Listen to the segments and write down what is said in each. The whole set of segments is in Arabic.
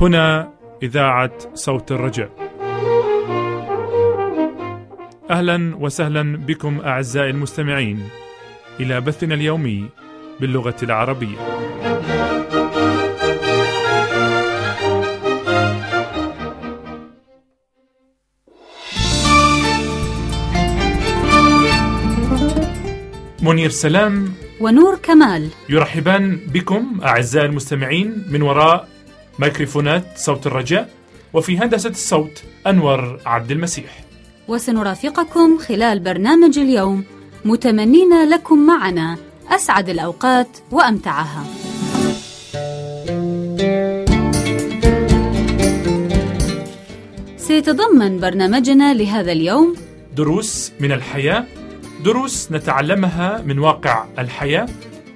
هنا إذاعة صوت الرجاء. أهلا وسهلا بكم أعزائي المستمعين إلى بثنا اليومي باللغة العربية. منير سلام ونور كمال يرحبان بكم أعزائي المستمعين من وراء ميكروفونات صوت الرجاء وفي هندسة الصوت أنور عبد المسيح. وسنرافقكم خلال برنامج اليوم متمنين لكم معنا أسعد الأوقات وأمتعها. سيتضمن برنامجنا لهذا اليوم دروس من الحياة دروس نتعلمها من واقع الحياة.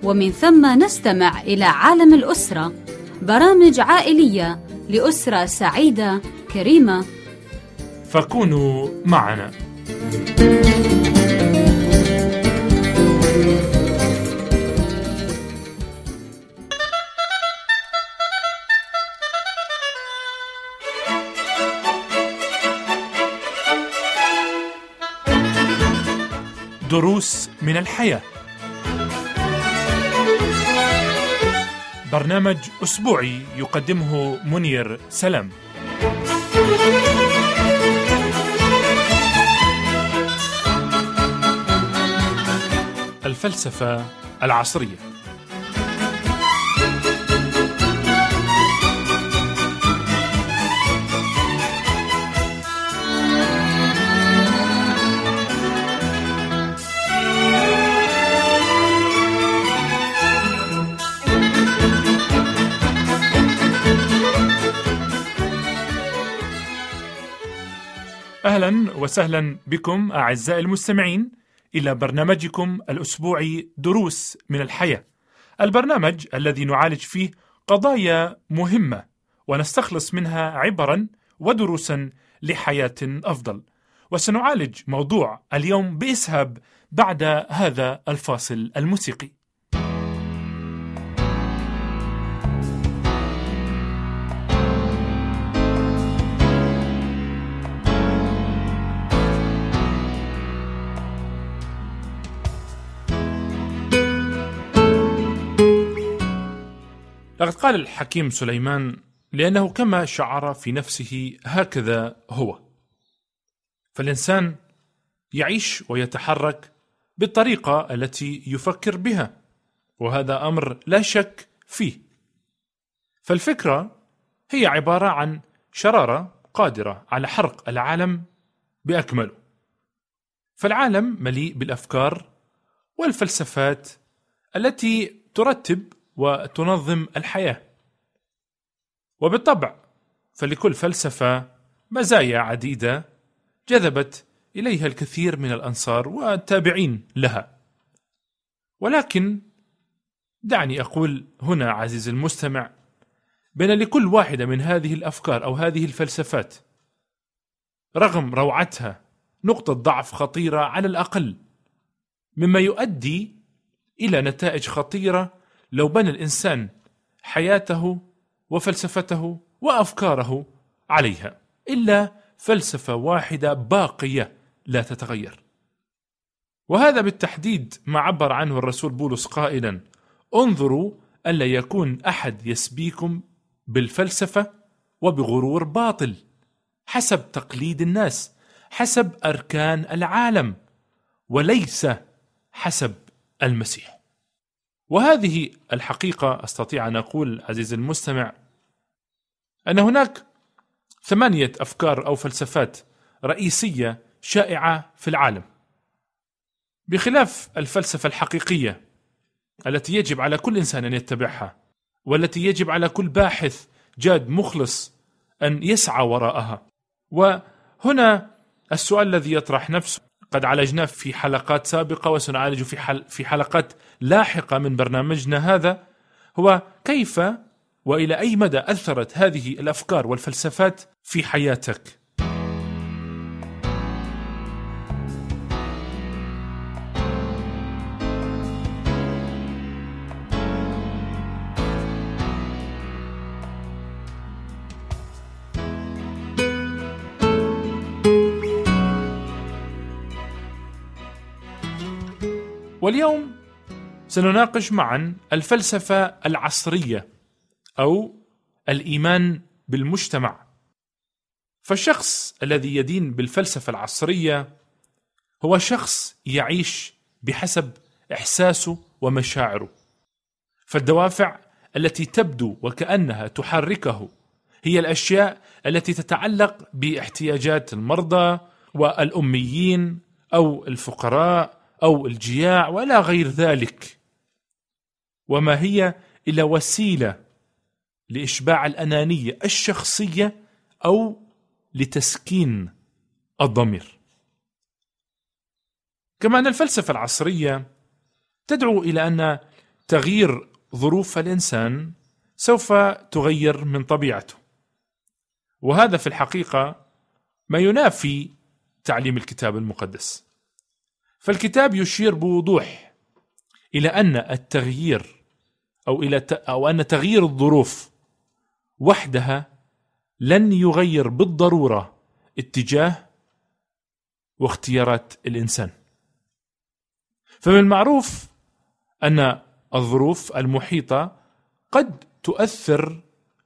ومن ثم نستمع إلى عالم الأسرة برامج عائلية لأسرة سعيدة كريمة. فكونوا معنا. دروس من الحياة. برنامج أسبوعي يقدمه منير سلام. الفلسفة العصرية. أهلا وسهلا بكم أعزائي المستمعين إلى برنامجكم الأسبوعي دروس من الحياة. البرنامج الذي نعالج فيه قضايا مهمة ونستخلص منها عبرا ودروسا لحياة أفضل. وسنعالج موضوع اليوم بإسهاب بعد هذا الفاصل الموسيقي. لقد قال الحكيم سليمان لأنه كما شعر في نفسه هكذا هو. فالإنسان يعيش ويتحرك بالطريقة التي يفكر بها وهذا أمر لا شك فيه. فالفكرة هي عبارة عن شرارة قادرة على حرق العالم بأكمله. فالعالم مليء بالأفكار والفلسفات التي ترتب وتنظم الحياة. وبالطبع فلكل فلسفة مزايا عديدة جذبت إليها الكثير من الأنصار والتابعين لها. ولكن دعني أقول هنا عزيزي المستمع بان لكل واحدة من هذه الأفكار أو هذه الفلسفات رغم روعتها نقطة ضعف خطيرة على الأقل مما يؤدي إلى نتائج خطيرة لو بنى الإنسان حياته وفلسفته وأفكاره عليها إلا فلسفة واحدة باقية لا تتغير. وهذا بالتحديد ما عبر عنه الرسول بولس قائلا انظروا ألا يكون أحد يسبيكم بالفلسفة وبغرور باطل حسب تقليد الناس حسب أركان العالم وليس حسب المسيح. وهذه الحقيقة أستطيع أن أقول عزيزي المستمع أن هناك ثمانية أفكار أو فلسفات رئيسية شائعة في العالم. بخلاف الفلسفة الحقيقية التي يجب على كل إنسان أن يتبعها والتي يجب على كل باحث جاد مخلص أن يسعى وراءها. وهنا السؤال الذي يطرح نفسه قد عالجناه في حلقات سابقة وسنعالجه في حل في حلقات لاحقة من برنامجنا هذا هو كيف وإلى أي مدى أثرت هذه الأفكار والفلسفات في حياتك؟ واليوم سنناقش معا الفلسفة العصرية أو الإيمان بالمجتمع. فالشخص الذي يدين بالفلسفة العصرية هو شخص يعيش بحسب إحساسه ومشاعره. فالدوافع التي تبدو وكأنها تحركه هي الأشياء التي تتعلق باحتياجات المرضى والأميين أو الفقراء أو الجياع ولا غير ذلك. وما هي إلا وسيلة لإشباع الأنانية الشخصية أو لتسكين الضمير. كما أن الفلسفة العصرية تدعو إلى أن تغيير ظروف الإنسان سوف تغير من طبيعته. وهذا في الحقيقة ما ينافي تعليم الكتاب المقدس. فالكتاب يشير بوضوح إلى أن التغيير أو إلى أو أن تغيير الظروف وحدها لن يغير بالضرورة اتجاه واختيارات الإنسان. فمن المعروف أن الظروف المحيطة قد تؤثر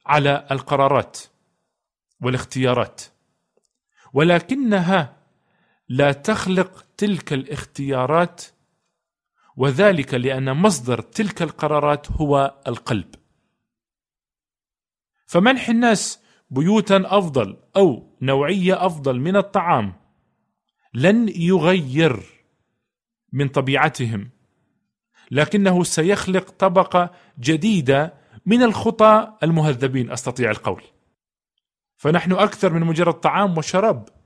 على القرارات والاختيارات ولكنها لا تخلق تلك الاختيارات وذلك لأن مصدر تلك القرارات هو القلب. فمنح الناس بيوتا أفضل أو نوعية أفضل من الطعام لن يغير من طبيعتهم لكنه سيخلق طبقة جديدة من الخطى المهذبين أستطيع القول. فنحن أكثر من مجرد طعام وشراب.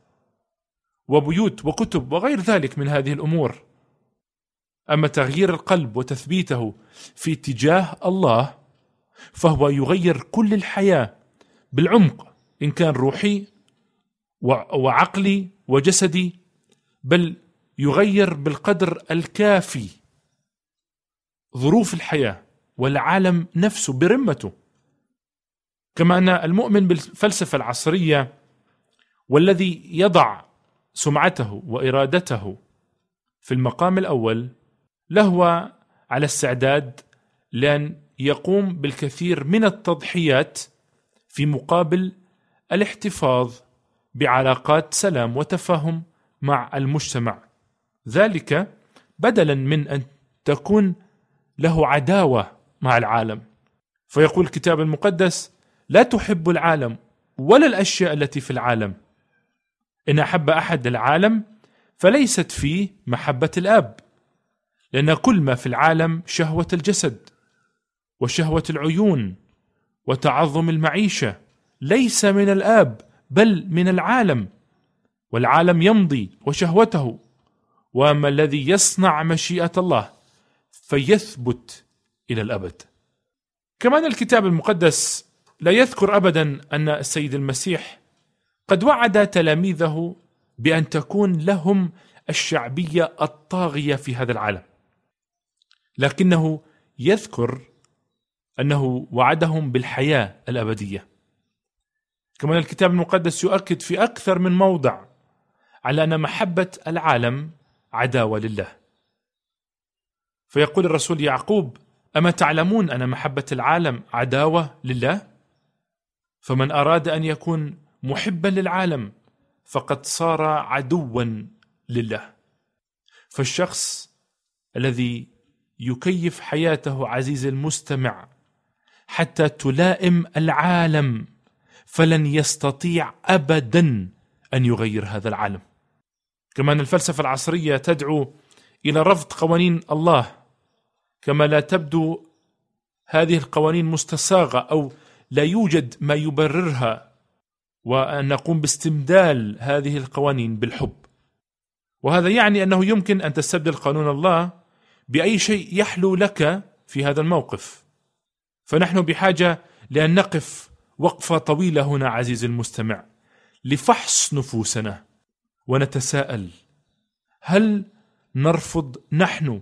وبيوت وكتب وغير ذلك من هذه الأمور. أما تغيير القلب وتثبيته في اتجاه الله فهو يغير كل الحياة بالعمق إن كان روحي وعقلي وجسدي بل يغير بالقدر الكافي ظروف الحياة والعالم نفسه برمته. كما أن المؤمن بالفلسفة العصرية والذي يضع سمعته وإرادته في المقام الأول لهو على استعداد لأن يقوم بالكثير من التضحيات في مقابل الاحتفاظ بعلاقات سلام وتفاهم مع المجتمع. ذلك بدلا من أن تكون له عداوة مع العالم. فيقول الكتاب المقدس لا تحب العالم ولا الأشياء التي في العالم إن أحب أحد العالم فليست فيه محبة الآب لأن كل ما في العالم شهوة الجسد وشهوة العيون وتعظم المعيشة ليس من الآب بل من العالم والعالم يمضي وشهوته وأما الذي يصنع مشيئة الله فيثبت إلى الأبد. كمان الكتاب المقدس لا يذكر ابدا أن السيد المسيح قد وعد تلاميذه بأن تكون لهم الشعبية الطاغية في هذا العالم. لكنه يذكر أنه وعدهم بالحياة الأبدية. كما الكتاب المقدس يؤكد في أكثر من موضع على أن محبة العالم عداوة لله. فيقول الرسول يعقوب أما تعلمون أن محبة العالم عداوة لله؟ فمن أراد أن يكون محبا للعالم فقد صار عدوا لله. فالشخص الذي يكيف حياته عزيزي المستمع حتى تلائم العالم فلن يستطيع ابدا أن يغير هذا العالم. كما أن الفلسفة العصرية تدعو إلى رفض قوانين الله كما لا تبدو هذه القوانين مستصاغه أو لا يوجد ما يبررها وأن نقوم باستبدال هذه القوانين بالحب. وهذا يعني أنه يمكن أن تستبدل قانون الله بأي شيء يحلو لك في هذا الموقف. فنحن بحاجة لأن نقف وقفه طويله هنا عزيزي المستمع لفحص نفوسنا ونتساءل هل نرفض نحن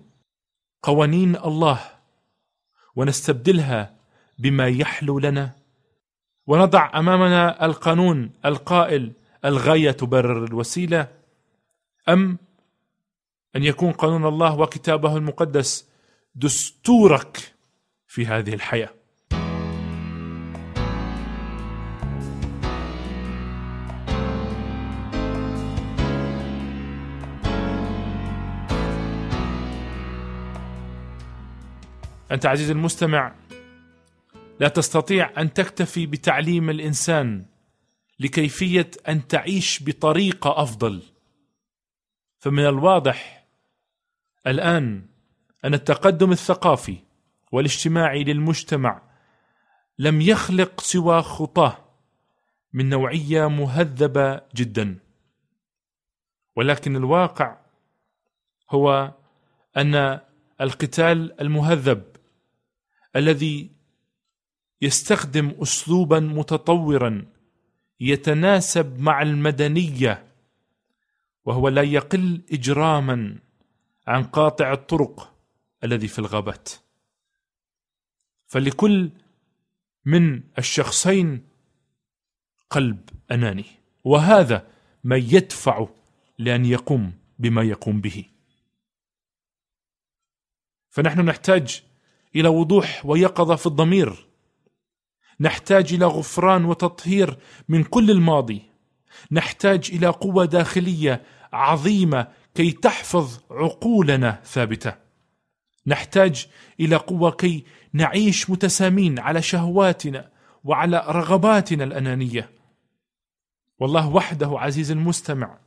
قوانين الله ونستبدلها بما يحلو لنا؟ ونضع أمامنا القانون القائل الغاية تبرر الوسيلة أم أن يكون قانون الله وكتابه المقدس دستورك في هذه الحياة؟ أنت عزيزي المستمع لا تستطيع أن تكتفي بتعليم الإنسان لكيفية أن تعيش بطريقة أفضل. فمن الواضح الآن أن التقدم الثقافي والاجتماعي للمجتمع لم يخلق سوى خطاه من نوعية مهذبة جدا. ولكن الواقع هو أن القتال المهذب الذي يستخدم اسلوبا متطورا يتناسب مع المدنية وهو لا يقل اجراما عن قاطع الطرق الذي في الغابات. فلكل من الشخصين قلب أناني وهذا ما يدفع لأن يقوم بما يقوم به. فنحن نحتاج إلى وضوح ويقظة في الضمير. نحتاج إلى غفران وتطهير من كل الماضي. نحتاج إلى قوة داخلية عظيمة كي تحفظ عقولنا ثابتة. نحتاج إلى قوة كي نعيش متسامين على شهواتنا وعلى رغباتنا الأنانية. والله وحده عزيز المستمع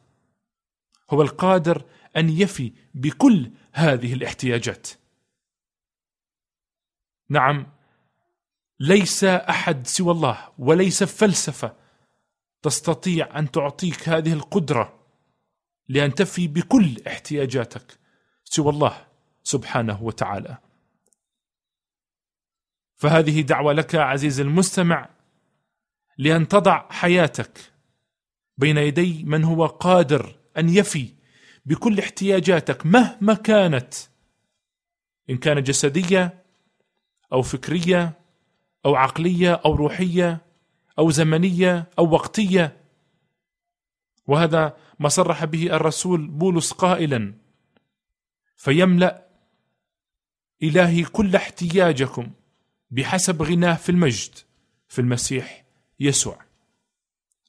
هو القادر أن يفي بكل هذه الاحتياجات. نعم ليس أحد سوى الله وليس فلسفة تستطيع أن تعطيك هذه القدرة لأن تفي بكل احتياجاتك سوى الله سبحانه وتعالى. فهذه دعوة لك عزيزي المستمع لأن تضع حياتك بين يدي من هو قادر أن يفي بكل احتياجاتك مهما كانت إن كانت جسدية أو فكرية أو عقلية أو روحية أو زمنية أو وقتية. وهذا ما صرح به الرسول بولس قائلا فيملأ إلهي كل احتياجكم بحسب غناه في المجد في المسيح يسوع.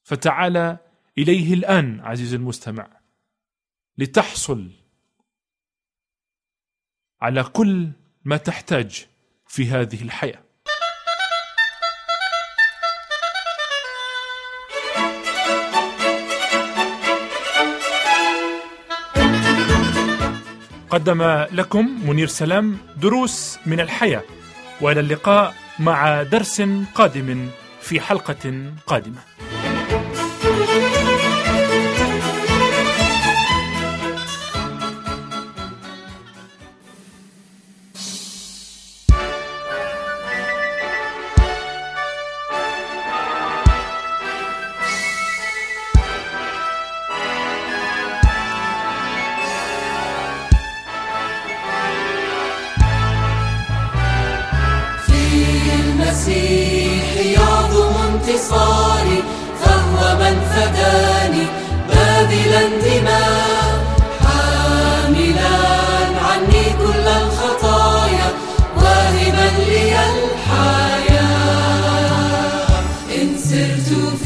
فتعال إليه الآن عزيزي المستمع لتحصل على كل ما تحتاج في هذه الحياة. قدم لكم منير سلام دروس من الحياة وإلى اللقاء مع درس قادم في حلقة قادمة.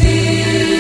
feel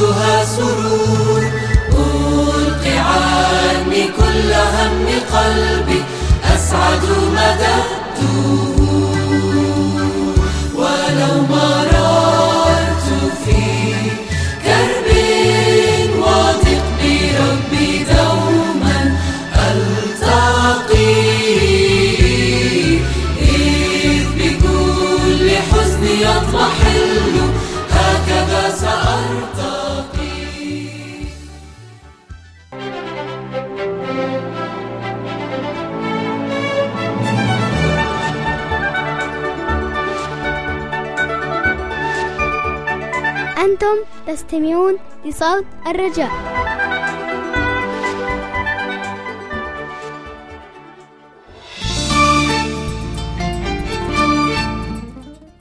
كلها سرور. ألقي عني كل هم قلبي. أسعد مدى لصوت الرجاء.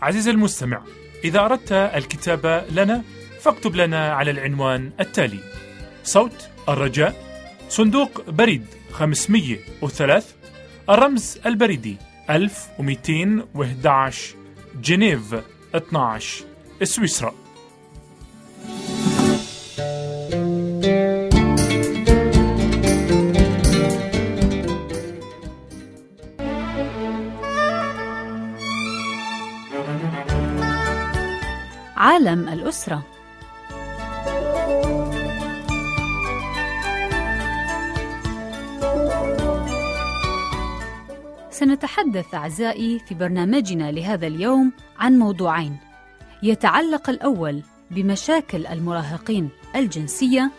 عزيزي المستمع إذا أردت الكتابة لنا فاكتب لنا على العنوان التالي صوت الرجاء صندوق بريد 503 الرمز البريدي 1211 جنيف 12 سويسرا. عالم الأسرة. سنتحدث أعزائي في برنامجنا لهذا اليوم عن موضوعين. يتعلق الأول بمشاكل المراهقين الجنسية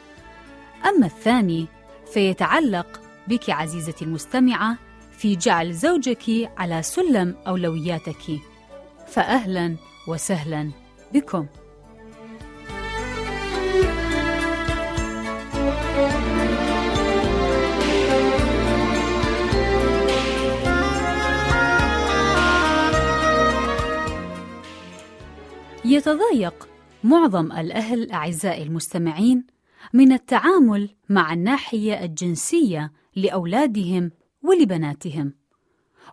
أما الثاني فيتعلق بك عزيزتي المستمعة في جعل زوجك على سلم أولوياتك. فأهلا وسهلا بكم. يتضايق معظم الأهل أعزائي المستمعين من التعامل مع الناحية الجنسية لأولادهم ولبناتهم.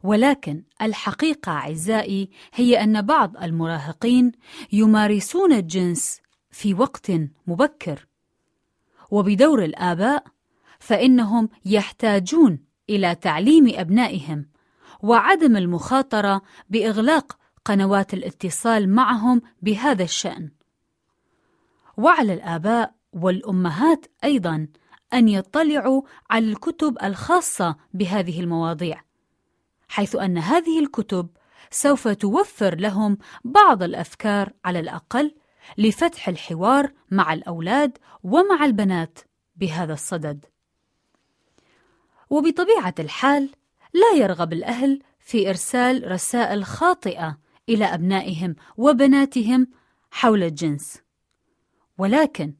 ولكن الحقيقة أعزائي هي أن بعض المراهقين يمارسون الجنس في وقت مبكر. وبدور الآباء فإنهم يحتاجون إلى تعليم أبنائهم وعدم المخاطرة بإغلاق قنوات الاتصال معهم بهذا الشأن. وعلى الآباء والأمهات أيضا أن يطلعوا على الكتب الخاصة بهذه المواضيع، حيث أن هذه الكتب سوف توفر لهم بعض الأفكار على الأقل لفتح الحوار مع الأولاد ومع البنات بهذا الصدد. وبطبيعة الحال لا يرغب الأهل في إرسال رسائل خاطئة إلى أبنائهم وبناتهم حول الجنس. ولكن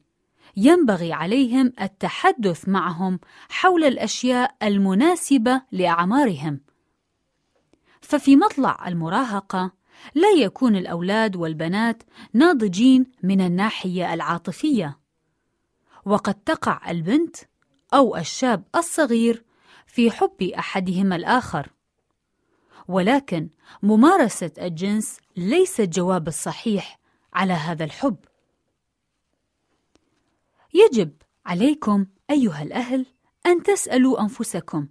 ينبغي عليهم التحدث معهم حول الأشياء المناسبة لأعمارهم. ففي مطلع المراهقة لا يكون الأولاد والبنات ناضجين من الناحية العاطفية. وقد تقع البنت أو الشاب الصغير في حب أحدهما الآخر. ولكن ممارسة الجنس ليس الجواب الصحيح على هذا الحب. يجب عليكم أيها الأهل أن تسألوا أنفسكم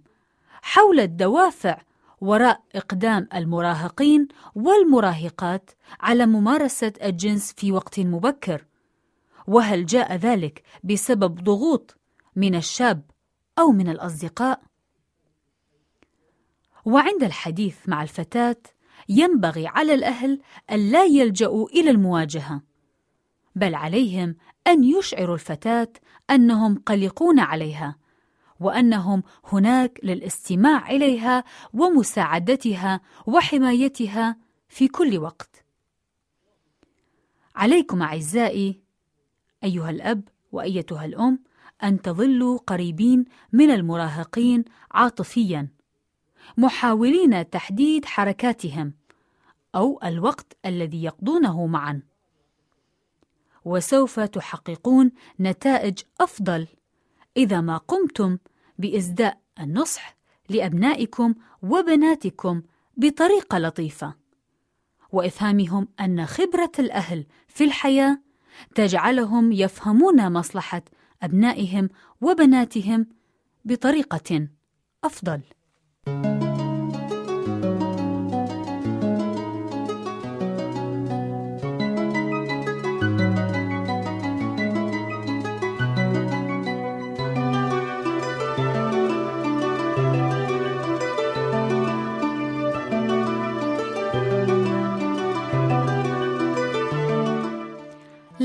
حول الدوافع وراء إقدام المراهقين والمراهقات على ممارسة الجنس في وقت مبكر، وهل جاء ذلك بسبب ضغوط من الشاب أو من الأصدقاء؟ وعند الحديث مع الفتاة ينبغي على الأهل أن لا يلجأوا إلى المواجهة، بل عليهم أن يشعروا الفتاة أنهم قلقون عليها، وأنهم هناك للاستماع إليها ومساعدتها وحمايتها في كل وقت. عليكم أعزائي أيها الأب وأيتها الأم أن تظلوا قريبين من المراهقين عاطفياً محاولين تحديد حركاتهم أو الوقت الذي يقضونه معا. وسوف تحققون نتائج أفضل إذا ما قمتم بإسداء النصح لأبنائكم وبناتكم بطريقة لطيفة. وإفهامهم أن خبرة الأهل في الحياة تجعلهم يفهمون مصلحة أبنائهم وبناتهم بطريقة أفضل.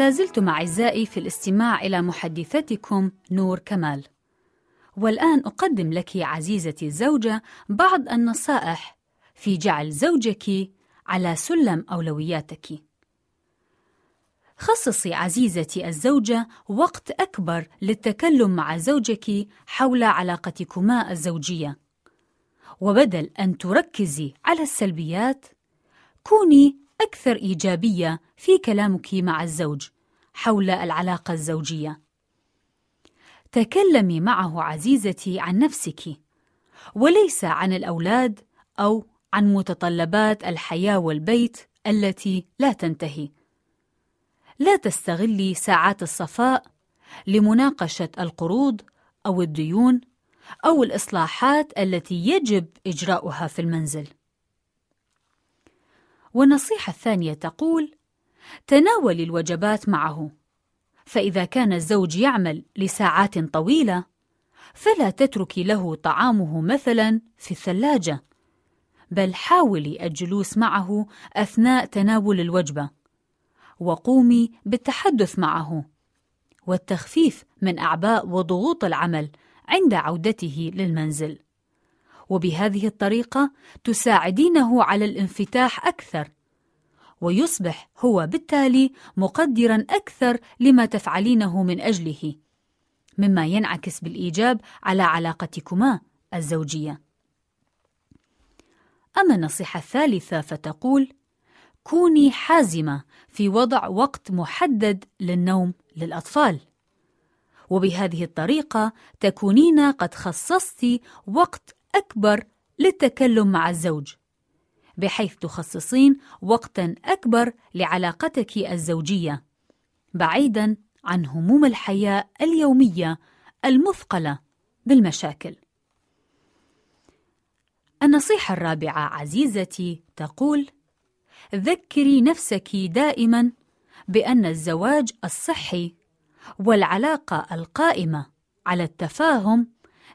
لازلتم أعزائي في الاستماع إلى محدثتكم نور كمال. والآن أقدم لك عزيزتي الزوجة بعض النصائح في جعل زوجك على سلم أولوياتك خصصي عزيزتي الزوجة وقت أكبر للتكلم مع زوجك حول علاقتكما الزوجية وبدل أن تركزي على السلبيات كوني أكثر إيجابية في كلامك مع الزوج حول العلاقة الزوجية. تكلمي معه عزيزتي عن نفسك، وليس عن الأولاد أو عن متطلبات الحياة والبيت التي لا تنتهي. لا تستغلي ساعات الصفاء لمناقشة القروض أو الديون أو الإصلاحات التي يجب إجراؤها في المنزل. والنصيحة الثانية تقول: تناولي الوجبات معه، فإذا كان الزوج يعمل لساعات طويلة، فلا تتركي له طعامه مثلا في الثلاجة، بل حاولي الجلوس معه أثناء تناول الوجبة، وقومي بالتحدث معه، والتخفيف من أعباء وضغوط العمل عند عودته للمنزل. وبهذه الطريقة تساعدينه على الانفتاح أكثر ويصبح هو بالتالي مقدرا أكثر لما تفعلينه من أجله. مما ينعكس بالإيجاب على علاقتكما الزوجية. أما النصيحة الثالثة فتقول كوني حازمة في وضع وقت محدد للنوم للأطفال. وبهذه الطريقة تكونين قد خصصت وقت أكبر للتكلم مع الزوج. بحيث تخصصين وقتا أكبر لعلاقتك الزوجية بعيدا عن هموم الحياة اليومية المثقلة بالمشاكل النصيحة الرابعة عزيزتي تقول: ذكري نفسك دائما بأن الزواج الصحي والعلاقة القائمة على التفاهم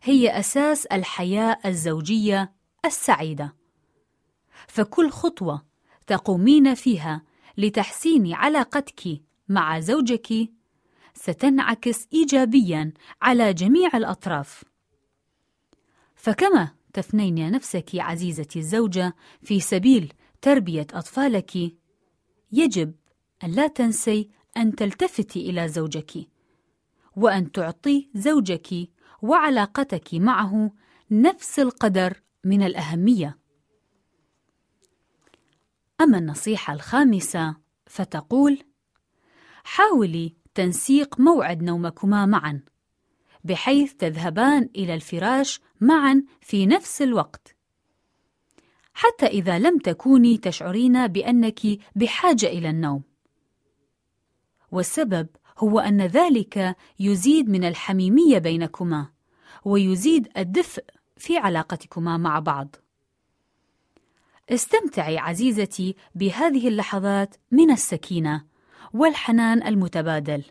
هي أساس الحياة الزوجية السعيدة. فكل خطوة تقومين فيها لتحسين علاقتك مع زوجك ستنعكس إيجابياً على جميع الأطراف. فكما تفنين نفسك عزيزتي الزوجة في سبيل تربية أطفالك، يجب أن لا تنسي أن تلتفتي إلى زوجك، وأن تعطي زوجك وعلاقتك معه نفس القدر من الأهمية. أما النصيحة الخامسة فتقول: حاولي تنسيق موعد نومكما معا، بحيث تذهبان إلى الفراش معا في نفس الوقت. حتى إذا لم تكوني تشعرين بأنك بحاجة إلى النوم. والسبب هو أن ذلك يزيد من الحميمية بينكما، ويزيد الدفء في علاقتكما مع بعض. استمتعي عزيزتي بهذه اللحظات من السكينة والحنان المتبادل،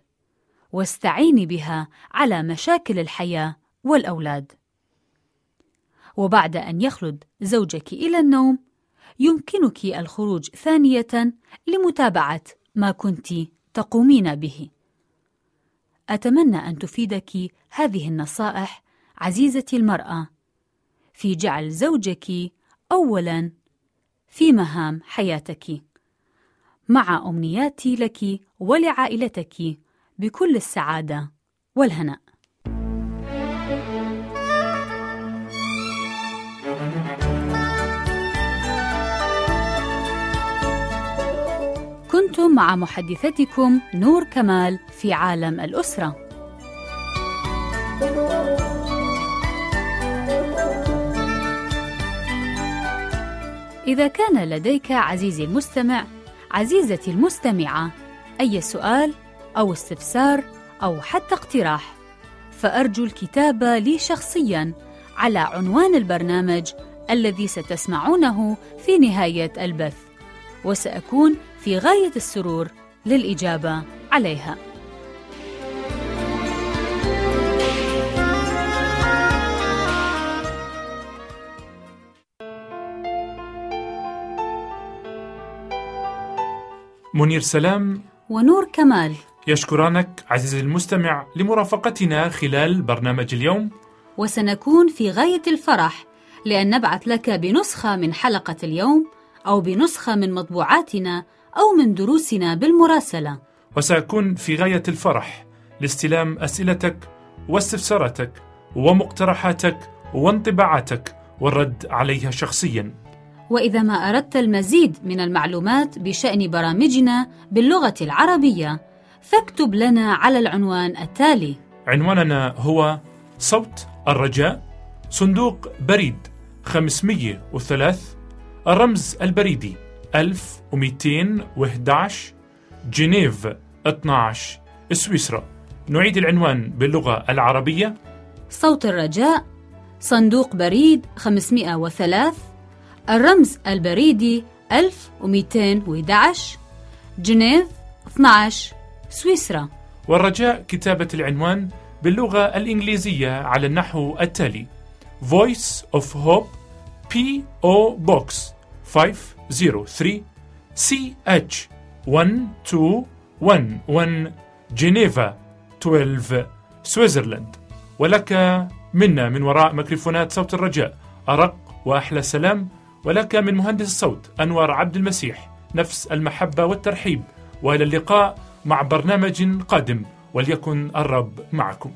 واستعيني بها على مشاكل الحياة والأولاد. وبعد أن يخلد زوجك إلى النوم، يمكنك الخروج ثانية لمتابعة ما كنت تقومين به. أتمنى أن تفيدك هذه النصائح عزيزتي المرأة في جعل زوجك أولاً في مهام حياتك مع أمنياتي لك ولعائلتك بكل السعادة والهناء كنتم مع محدثتكم نور كمال في عالم الأسرة. إذا كان لديك عزيزي المستمع، عزيزتي المستمعة، أي سؤال أو استفسار أو حتى اقتراح، فأرجو الكتابة لي شخصياً على عنوان البرنامج الذي ستسمعونه في نهاية البث، وسأكون في غاية السرور للإجابة عليها. منير سلام ونور كمال. يشكرانك عزيزي المستمع لمرافقتنا خلال برنامج اليوم. وسنكون في غاية الفرح لأن نبعث لك بنسخة من حلقة اليوم أو بنسخة من مطبوعاتنا أو من دروسنا بالمراسلة. وسأكون في غاية الفرح لاستلام أسئلتك واستفساراتك ومقترحاتك وانطباعاتك والرد عليها شخصيا. وإذا ما أردت المزيد من المعلومات بشأن برامجنا باللغة العربية فاكتب لنا على العنوان التالي. عنواننا هو صوت الرجاء صندوق بريد 503 الرمز البريدي 1211 جنيف 12 سويسرا. نعيد العنوان باللغة العربية. صوت الرجاء صندوق بريد 503 الرمز البريدي 1211 جنيف 12 سويسرا. والرجاء كتابة العنوان باللغة الإنجليزية على النحو التالي. Voice of Hope P.O. Box 503 CH 1211 جنيفا 12 سويسرلاند ولك منا من وراء ميكروفونات صوت الرجاء أرق وأحلى سلام. ولك من مهندس الصوت أنور عبد المسيح نفس المحبة والترحيب وإلى اللقاء مع برنامج قادم وليكن الرب معكم.